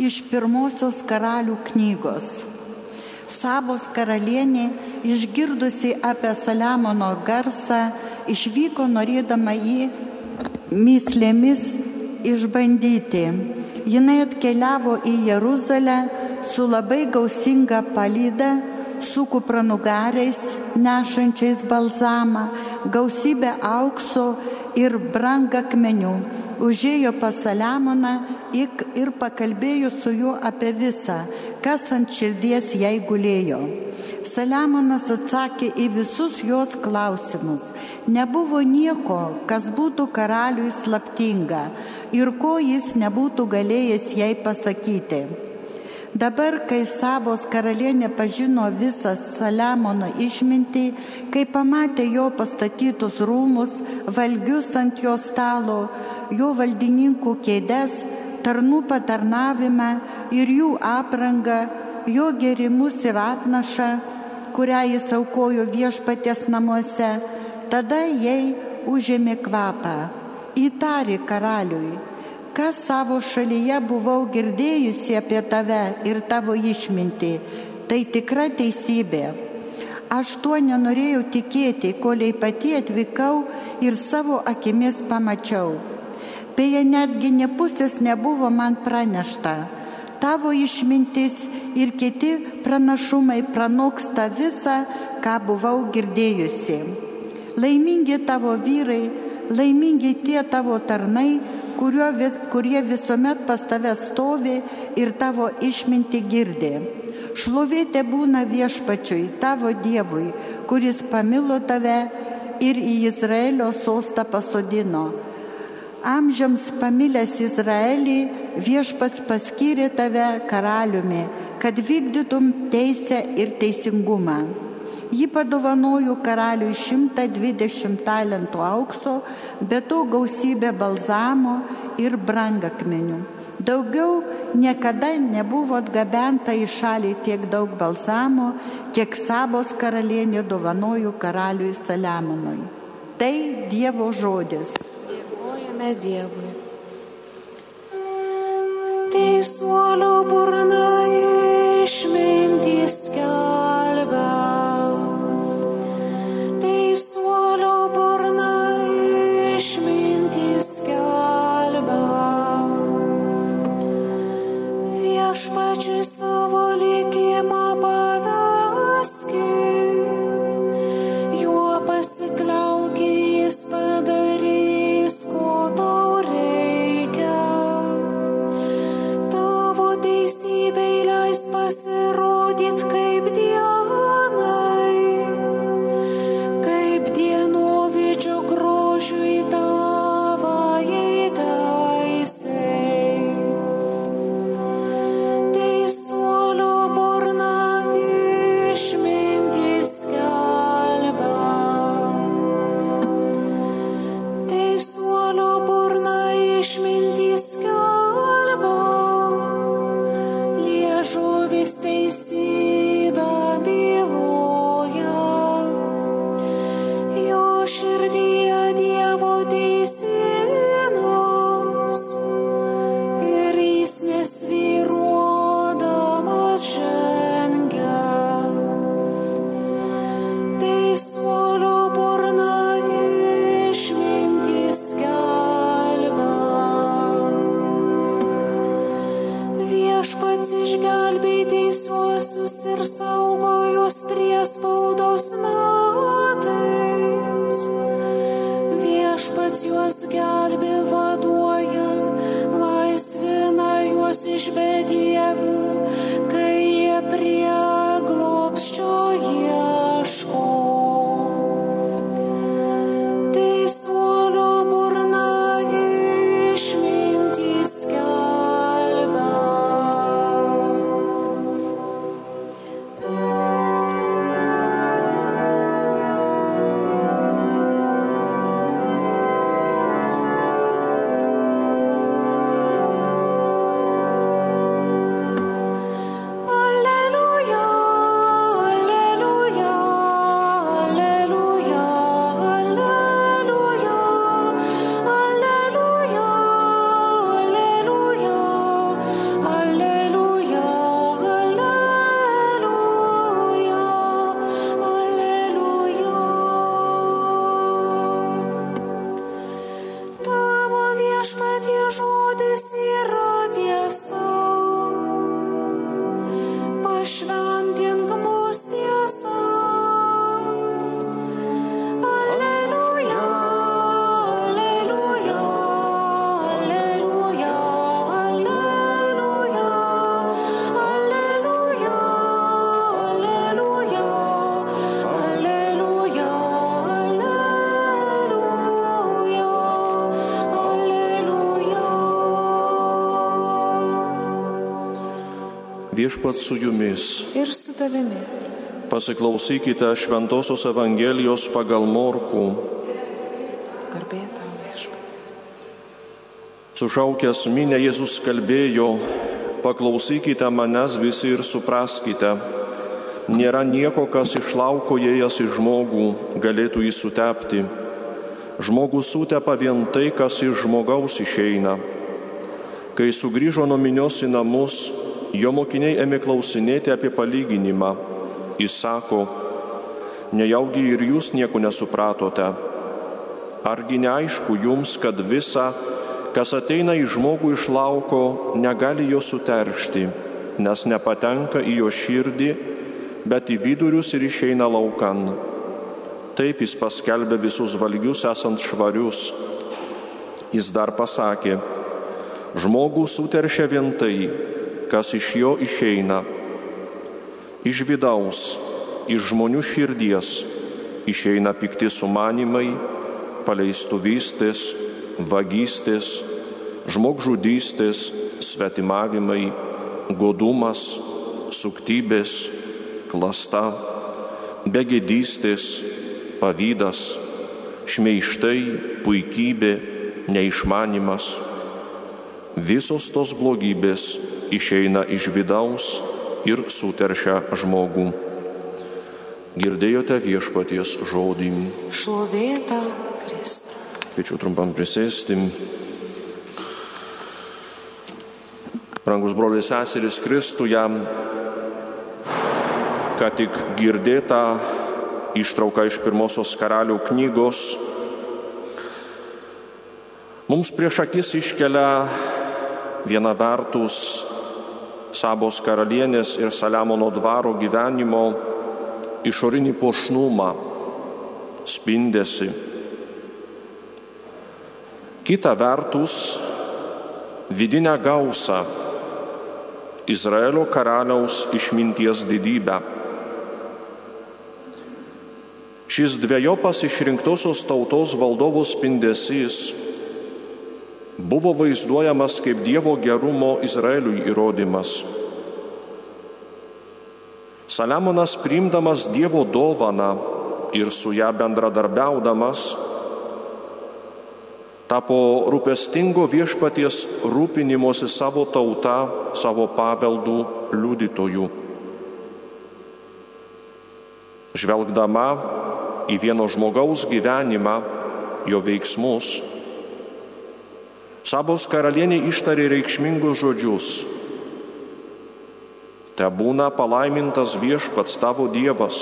Iš pirmosios karalių knygos. Sabos karalienė, išgirdusi apie Saliamono garsą, išvyko norėdama jį myslėmis išbandyti. Jinai atkeliavo į Jeruzalę su labai gausinga palyda, su kupranugariais nešančiais balzamą, gausybę aukso ir brangakmenių. Užėjo pas Saliamoną ir pakalbėjo su juo apie visą, kas ant širdies jai gulėjo. Saliamonas atsakė į visus jos klausimus. Nebuvo nieko, kas būtų karaliui slaptinga ir ko jis nebūtų galėjęs jai pasakyti. Dabar, kai Sabos karalienė pažino visą Saliamono išmintį, kai pamatė jo pastatytus rūmus, valgius ant jo stalo, jo valdininkų kėdes, tarnų patarnavimą ir jų aprangą, jo gerimus ir atnašą, kurią jis aukojo viešpatės namuose, tada jai užėmė kvapą, įtari karaliui Kas savo šalyje buvau girdėjusi apie tave ir tavo išmintį, tai tikra teisybė. Aš tuo nenorėjau tikėti, koliai pati atvykau ir savo akimis pamačiau. Beje, netgi nepusės nebuvo man pranešta. Tavo išmintis ir kiti pranašumai pranoksta visą, ką buvau girdėjusi. Laimingi tavo vyrai, laimingi tie tavo tarnai, vis, kurie visuomet pas tave stovi ir tavo išminti girdė. Šlovėte būna viešpačiui, tavo Dievui, kuris pamilo tave ir į Izraelio sostą pasodino. Amžiams pamilęs Izraelį viešpats paskyrė tave karaliumi, kad vykdytum teisę ir teisingumą. Ji padovanojo karaliui 120 talentų aukso, bet to gausybę balzamo ir brangakmenių. Daugiau niekada nebuvo atgabenta į šalį tiek daug balzamo, kiek Sabos karalienė dovanojo karaliui Saliamonui. Tai Dievo žodis. Dėkojame Dievui. Teisuolio burna išmintys kelbė. it kaip die alleluja. Viešpat su jumis. Ir su tavimi. Pasiklausykite Šventojios Evangelijos pagal Morkų. Garbėtau viešpatį. Sušaukęs minę Jėzus kalbėjo, paklausykite manęs visi ir supraskite. Nėra nieko, kas iš lauko įėjęs į žmogų galėtų jį sutepti. Žmogus sutepa vien tai, kas iš žmogaus išeina. Kai sugrįžo nuo minios į namus, jo mokiniai ėmė klausinėti apie palyginimą. Jis sako, nejaugi ir jūs nieko nesupratote. Argi neaišku jums, kad visa, kas ateina į žmogų iš lauko, negali jo suteršti, nes nepatenka į jo širdį, bet į vidurius ir išeina laukan. Taip jis paskelbė visus valgius esant švarius. Jis dar pasakė, žmogų suteršia vien tai, kas iš jo išeina. Iš vidaus, iš žmonių širdies išeina pikti sumanimai, paleistuvystės, vagystės, žmogžudystės, svetimavimai, godumas, suktybės, klasta, begėdystės, pavydas, šmeištai, puikybė, neišmanimas. Visos tos blogybės išeina iš vidaus ir suteršia žmogų. Girdėjote viešpaties žodį. Šlovėta Kristų. Kviečiu trumpam prisėsti. Rangus broliai seserys Kristuje, ką tik girdėta ištrauka iš pirmosios karalių knygos, mums prieš akis iškelia viena vertus Sabos karalienės ir Saliamono dvaro gyvenimo išorinį pošnumą, spindėsi. Kita vertus, vidinę gausą, Izraelio karaliaus išminties didybę. Šis dviejopas išrinktosios tautos valdovų spindesys buvo vaizduojamas kaip Dievo gerumo Izraeliui įrodymas. Saliamonas priimdamas Dievo dovaną ir su ją bendradarbiaudamas, tapo rūpestingo viešpaties rūpinimosi savo tauta, savo paveldų liudytojų. Žvelgdama į vieno žmogaus gyvenimą, jo veiksmus, Sabos karalienė ištarė reikšmingus žodžius. Te būna palaimintas viešpats tavo Dievas,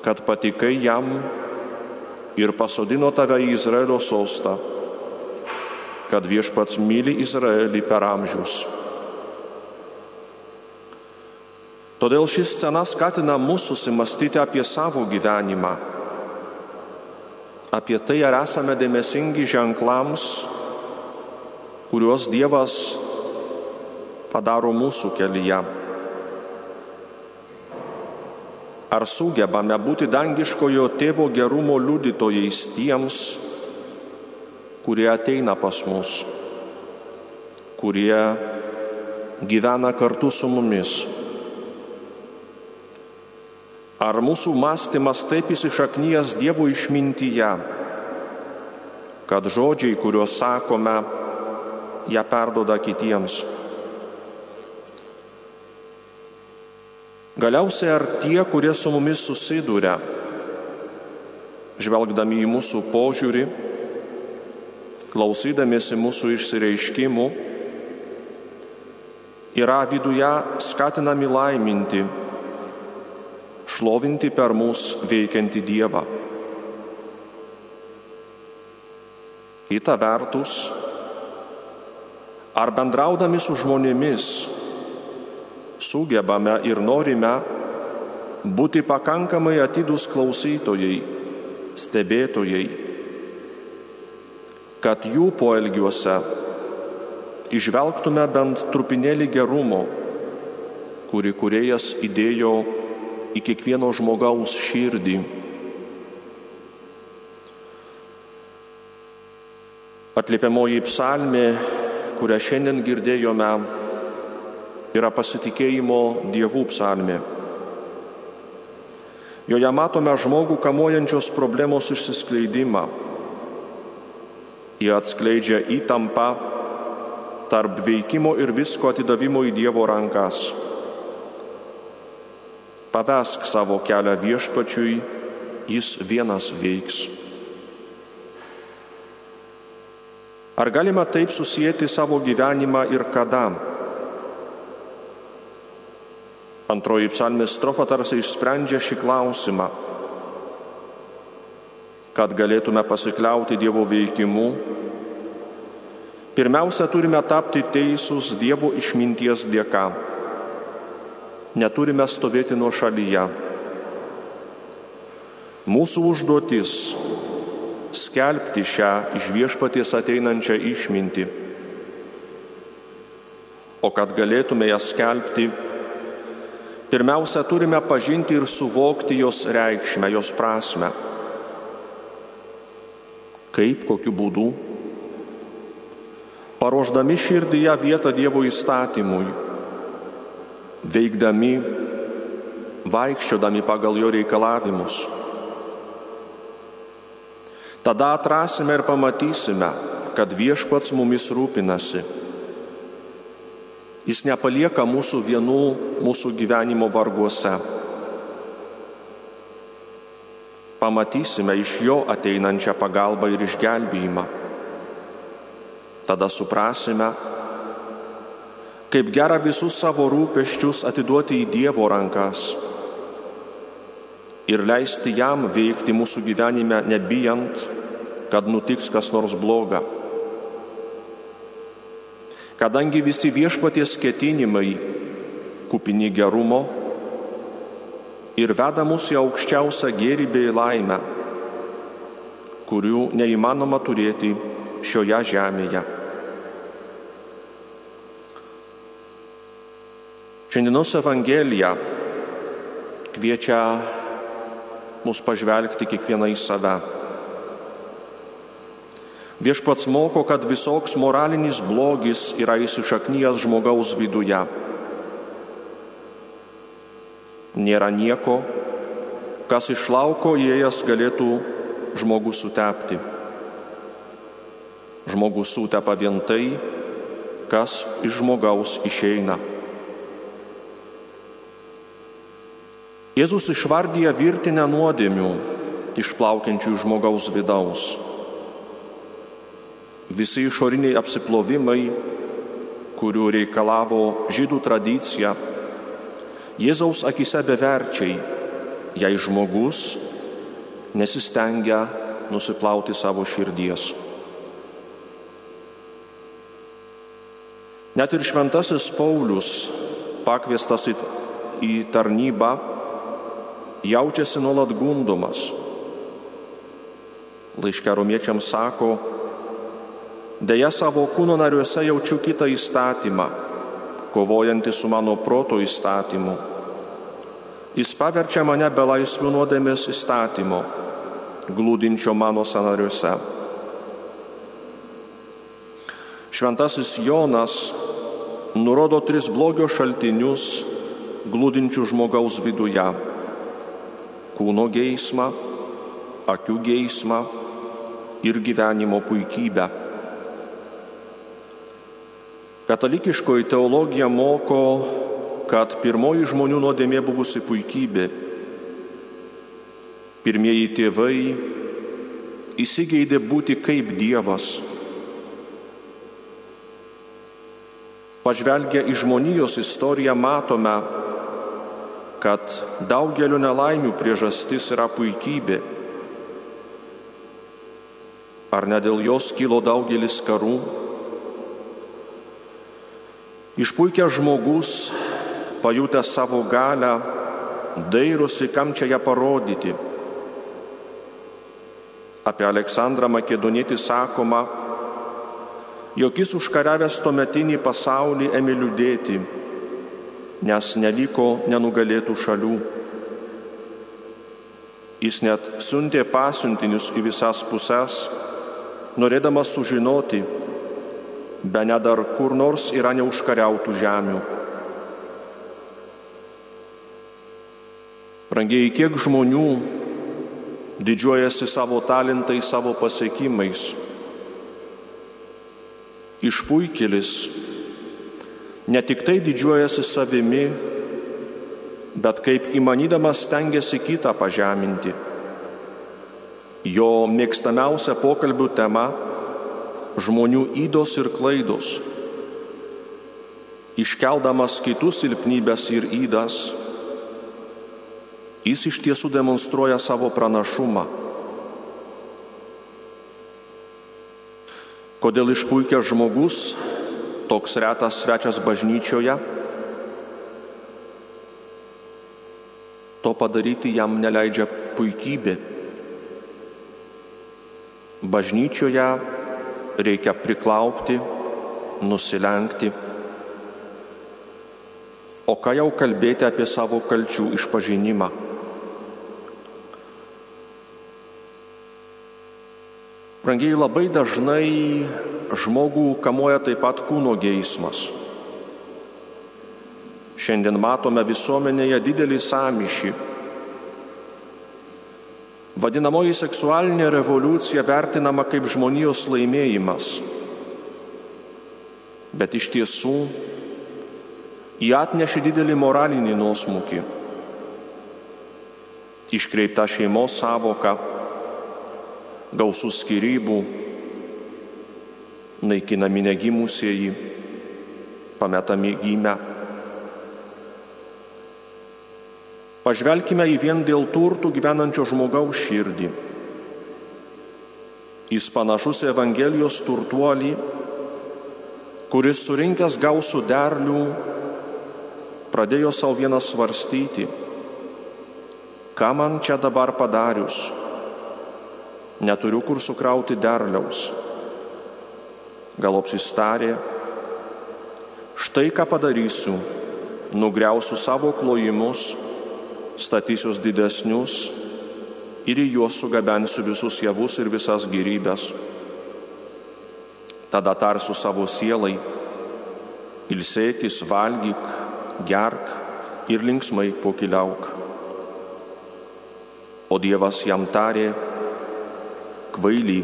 kad patikai jam ir pasodino tave į Izraelio sostą, kad viešpats myli Izraelį per amžius. Todėl ši scena skatina mus susimastyti apie savo gyvenimą, apie tai, ar esame dėmesingi ženklams, kuriuos Dievas padaro mūsų kelyje. Ar sugebame būti dangiškojo tėvo gerumo liudytojais tiems, kurie ateina pas mus, kurie gyvena kartu su mumis. Ar mūsų mąstymas taip įsišaknyjas Dievo išmintyje, kad žodžiai, kuriuos sakome, ją perdoda kitiems. Galiausiai ar tie, kurie su mumis susiduria, žvelgdami į mūsų požiūrį, klausydamėsi mūsų išsireiškimų, yra viduje skatinami laiminti, šlovinti per mus veikiantį Dievą. Kita vertus, Ar bendraudami su žmonėmis sugebame ir norime būti pakankamai atidus klausytojai, stebėtojai, kad jų poelgiuose išvelgtume bent trupinėlį gerumo, kurį kuriejas įdėjo į kiekvieno žmogaus širdį. Atliepiamoji psalmė, kurią šiandien girdėjome, yra pasitikėjimo dievų psalmė. Joje matome žmogų kamuojančios problemos išsiskleidimą. Jie atskleidžia įtampą tarp veikimo ir visko atidavimo į Dievo rankas. Pavesk savo kelią viešpačiui, jis vienas veiks. Ar galima taip susijęti savo gyvenimą ir kada? Antroji psalmės strofa tarsi išsprendžia šį klausimą. Kad galėtume pasikliauti Dievo veikimu, pirmiausia turime tapti teisūs Dievo išminties dėka. Neturime stovėti nuo šalyje. Mūsų užduotis skelbti šią iš viešpaties ateinančią išmintį. O kad galėtume ją skelbti, pirmiausia turime pažinti ir suvokti jos reikšmę, jos prasme. Kaip, kokiu būdu? Paruoždami širdyje vietą Dievo įstatymui, veikdami, vaikščiodami pagal jo reikalavimus Tada atrasime ir pamatysime, kad viešpats mumis rūpinasi. Jis nepalieka mūsų vienų mūsų gyvenimo varguose. Pamatysime iš jo ateinančią pagalbą ir išgelbėjimą. Tada suprasime, kaip gera visus savo rūpeščius atiduoti į Dievo rankas ir leisti jam veikti mūsų gyvenime, nebijant, kad nutiks kas nors bloga. Kadangi visi viešpaties ketinimai kupini gerumo ir veda mus į aukščiausią gėrį bei laimę, kurių neįmanoma turėti šioje žemėje. Šiandienos Evangelija kviečia mus pažvelgti kiekvieną į save. Viešpats moko, kad visoks moralinis blogis yra įsišaknyjas žmogaus viduje. Nėra nieko, kas iš lauko įėjęs galėtų žmogus sutepti. Žmogus sutepa vien tai, kas iš žmogaus išeina. Jėzus išvardyja virtinę nuodėmių išplaukiančių iš žmogaus vidaus. Visi išoriniai apsiplovimai, kurių reikalavo žydų tradicija, Jėzaus akise beverčiai, jei žmogus nesistengia nusiplauti savo širdies. Net ir šventasis Paulius, pakviestas į tarnybą, jaučiasi nuolat gundomas. Laiškia romiečiams sako, Deja savo kūno nariuose jaučiu kitą įstatymą, kovojantį su mano proto įstatymu. Jis paverčia mane belaisvių nuodėmės įstatymo, glūdinčio mano sanariuose. Šventasis Jonas nurodo tris blogio šaltinius glūdinčių žmogaus viduje kūno geismą, akių geismą ir gyvenimo puikybę. Katalikiškoji teologija moko, kad pirmoji žmonių nuodėmė buvusi puikybė. Pirmieji tėvai įsigeidė būti kaip Dievas. Pažvelgę į žmonijos istoriją matome, kad daugelio nelaimių priežastis yra puikybė. Ar ne dėl jos kilo daugelis karų? Išpuikęs žmogus, pajutęs savo galę, dairosi, kam čia ją parodyti. Apie Aleksandrą Makedonietį sakoma, jog jis užkariavęs tuometinį pasaulį ėmė liūdėti, nes neliko nenugalėtų šalių. Jis net siuntė pasiuntinius į visas puses, norėdamas sužinoti, be nedar kur nors yra neužkariautų žemių. Brangiai, kiek žmonių didžiuojasi savo talentai, savo pasiekimais. Išpuikelis ne tik tai didžiuojasi savimi, bet kaip įmanydamas stengiasi kitą pažeminti. Jo mėgstamiausia pokalbių tema - žmonių įdos ir klaidos. Iškeldamas kitus silpnybės ir įdas, jis iš tiesų demonstruoja savo pranašumą. Kodėl išpuikęs žmogus, toks retas svečias bažnyčioje, to padaryti jam neleidžia puikybė. Bažnyčioje reikia priklaupti, nusilenkti. O ką jau kalbėti apie savo kalčių išpažinimą? Brangiai labai dažnai žmogų kamuoja taip pat kūno geismas. Šiandien matome visuomenėje didelį samišį. Vadinamoji seksualinė revoliucija vertinama kaip žmonijos laimėjimas. Bet iš tiesų jį atnešė didelį moralinį nuosmukį. Iškreipta šeimos savoka, gausų skirybų, naikinami negimusieji, pametami gimę. Pažvelkime į vien dėl turtų gyvenančio žmogaus širdį. Jis panašus Evangelijos turtuolį, kuris surinkęs gausų derlių, pradėjo savo vieną svarstyti, ką man čia dabar padarius, neturiu kur sukrauti derliaus. Gal apsistarė, štai ką padarysiu, nugriausiu savo klojimus, statysius didesnius ir į juos sugabensiu visus javus ir visas gyrybės. Tada tarsiu savo sielai, ilsėkis, valgyk, gerk ir linksmai pokiliauk. O Dievas jam tarė, kvaily,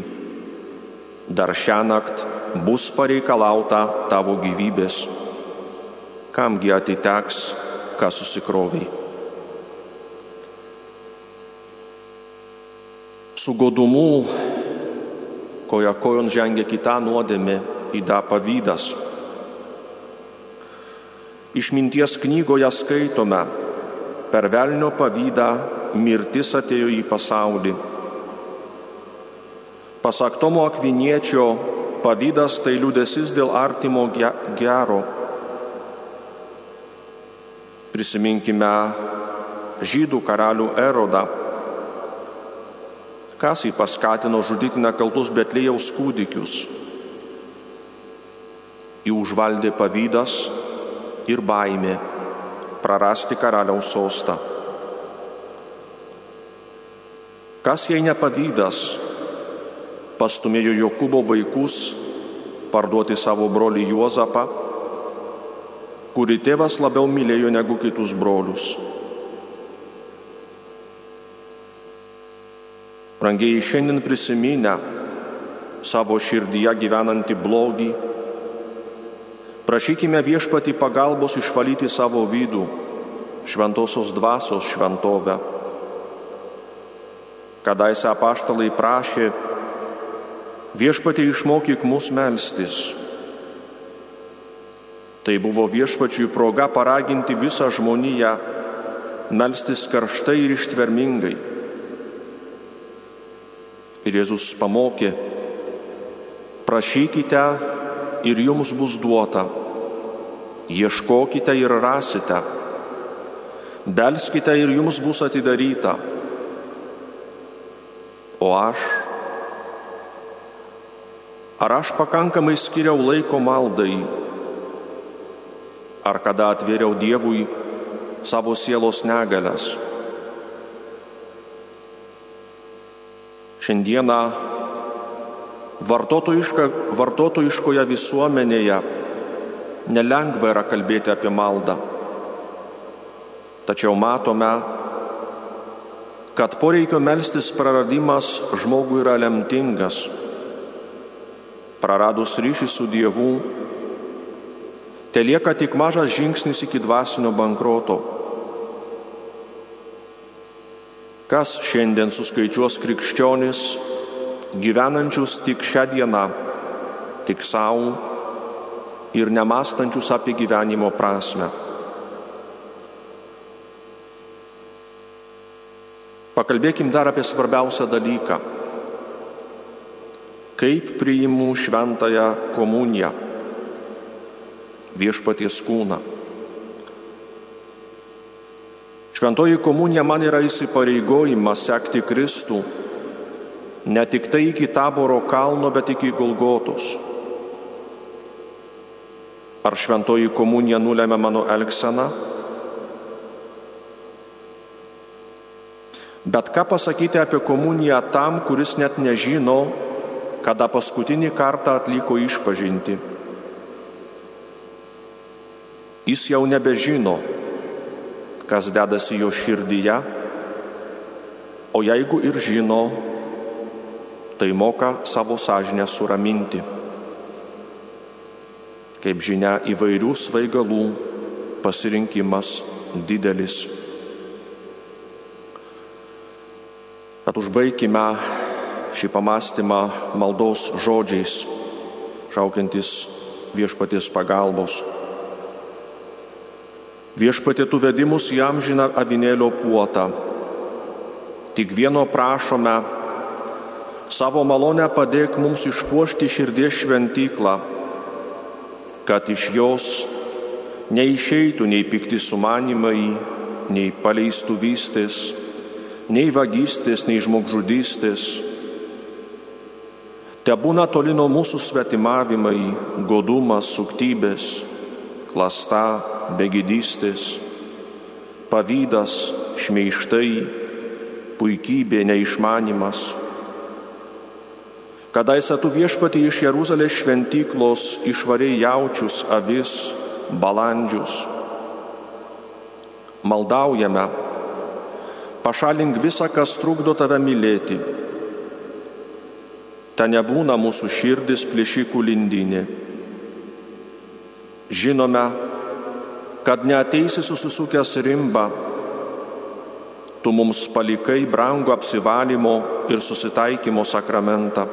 dar šią naktį bus pareikalauta tavo gyvybės, kamgi atiteks, ką susikroviai. su godumu, koja kojon žengia kita nuodėmė, įda pavydas. Išminties knygoje skaitome, per velnio pavydą mirtis atėjo į pasaulį. Pasak Tomo Akviniečio, pavydas tai liūdėsis dėl artimo gero. Prisiminkime žydų karalių Erodą kas jį paskatino žudyti nekaltus Betlėjaus kūdikius. Jį užvaldė pavydas ir baimė prarasti karaliaus sostą. Kas jei ne pavydas pastumėjo Jokūbo vaikus parduoti savo brolį Juozapą, kurį tėvas labiau mylėjo negu kitus brolius. Rangiai šiandien prisiminę savo širdyje gyvenantį blogį, prašykime viešpati pagalbos išvalyti savo vidų, šventosios dvasios šventovę. Kadaise apaštalai prašė, viešpati išmokyk mus melstis. Tai buvo viešpačiui proga paraginti visą žmoniją melstis karštai ir ištvermingai Ir Jėzus pamokė, prašykite ir jums bus duota, ieškokite ir rasite, belskite ir jums bus atidaryta. O aš, ar aš pakankamai skiriau laiko maldai, ar kada atvėriau Dievui savo sielos negalės. Šiandieną vartotojiška, vartotojiškoje visuomenėje nelengva yra kalbėti apie maldą. Tačiau matome, kad poreikio melstis praradimas žmogui yra lemtingas. Praradus ryšį su Dievu, te lieka tik mažas žingsnis iki dvasinio bankroto. Kas šiandien suskaičiuos krikščionis, gyvenančius tik šią dieną, tik savo ir nemastančius apie gyvenimo prasme. Pakalbėkim dar apie svarbiausią dalyką. Kaip priimu šventąją komuniją, viešpaties kūną. Šventoji komunija man yra įsipareigojimas sekti Kristų ne tik tai iki taboro kalno, bet iki Golgotos. Ar šventoji komunija nulėmė mano elgseną? Bet ką pasakyti apie komuniją tam, kuris net nežino, kada paskutinį kartą atliko išpažinti? Jis jau nebežino, kas dedasi jo širdyje, o jeigu ir žino, tai moka savo sąžinę suraminti. Kaip žinia, įvairių svaigalų pasirinkimas didelis. Tad užbaigime šį pamastymą maldos žodžiais, šaukiantis viešpaties pagalbos. Viešpatė tu vedimus į amžiną avinėlio puotą. Tik vieno prašome, savo malonę padėk mums išpuošti širdies šventyklą kad iš jos neišeitų nei pikti sumanimai, nei paleistų vystės, nei vagystės, nei žmogžudystės. Te būna toli nuo mūsų svetimavimai, godumas, suktybės, klasta, begydystės, pavydas, šmeištai, puikybė, neišmanimas Kadaise tu viešpatį iš Jeruzalės šventyklos išvarėjai jaučius, avis, balandžius. Maldaujame, pašalink visą, kas trukdo tave mylėti. Ta nebūna mūsų širdis plėšikų lindinė. Žinome, kad neateisi susisukęs rimba, tu mums palikai brangų apsivalymo ir susitaikymo sakramentą.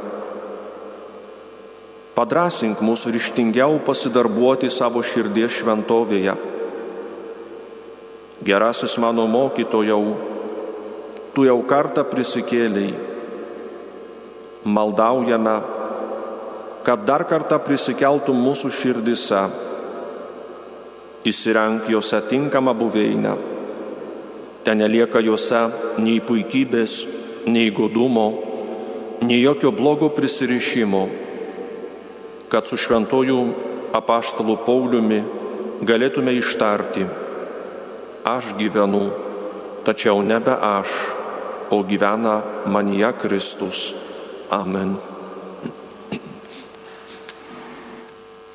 Padrasink mūsų ryštingiau pasidarbuoti savo širdies šventovėje. Gerasis mano mokytojau, tu jau kartą prisikėliai. Maldaujame, kad dar kartą prisikeltum mūsų širdise. Įsirenk juose tinkamą buveinę. Ten nelieka juose nei puikybės, nei godumo, nei jokio blogo prisirišimo kad su šventoju apaštalu Pauliumi galėtume ištarti, aš gyvenu, tačiau nebe aš, o gyvena manyje Kristus. Amen.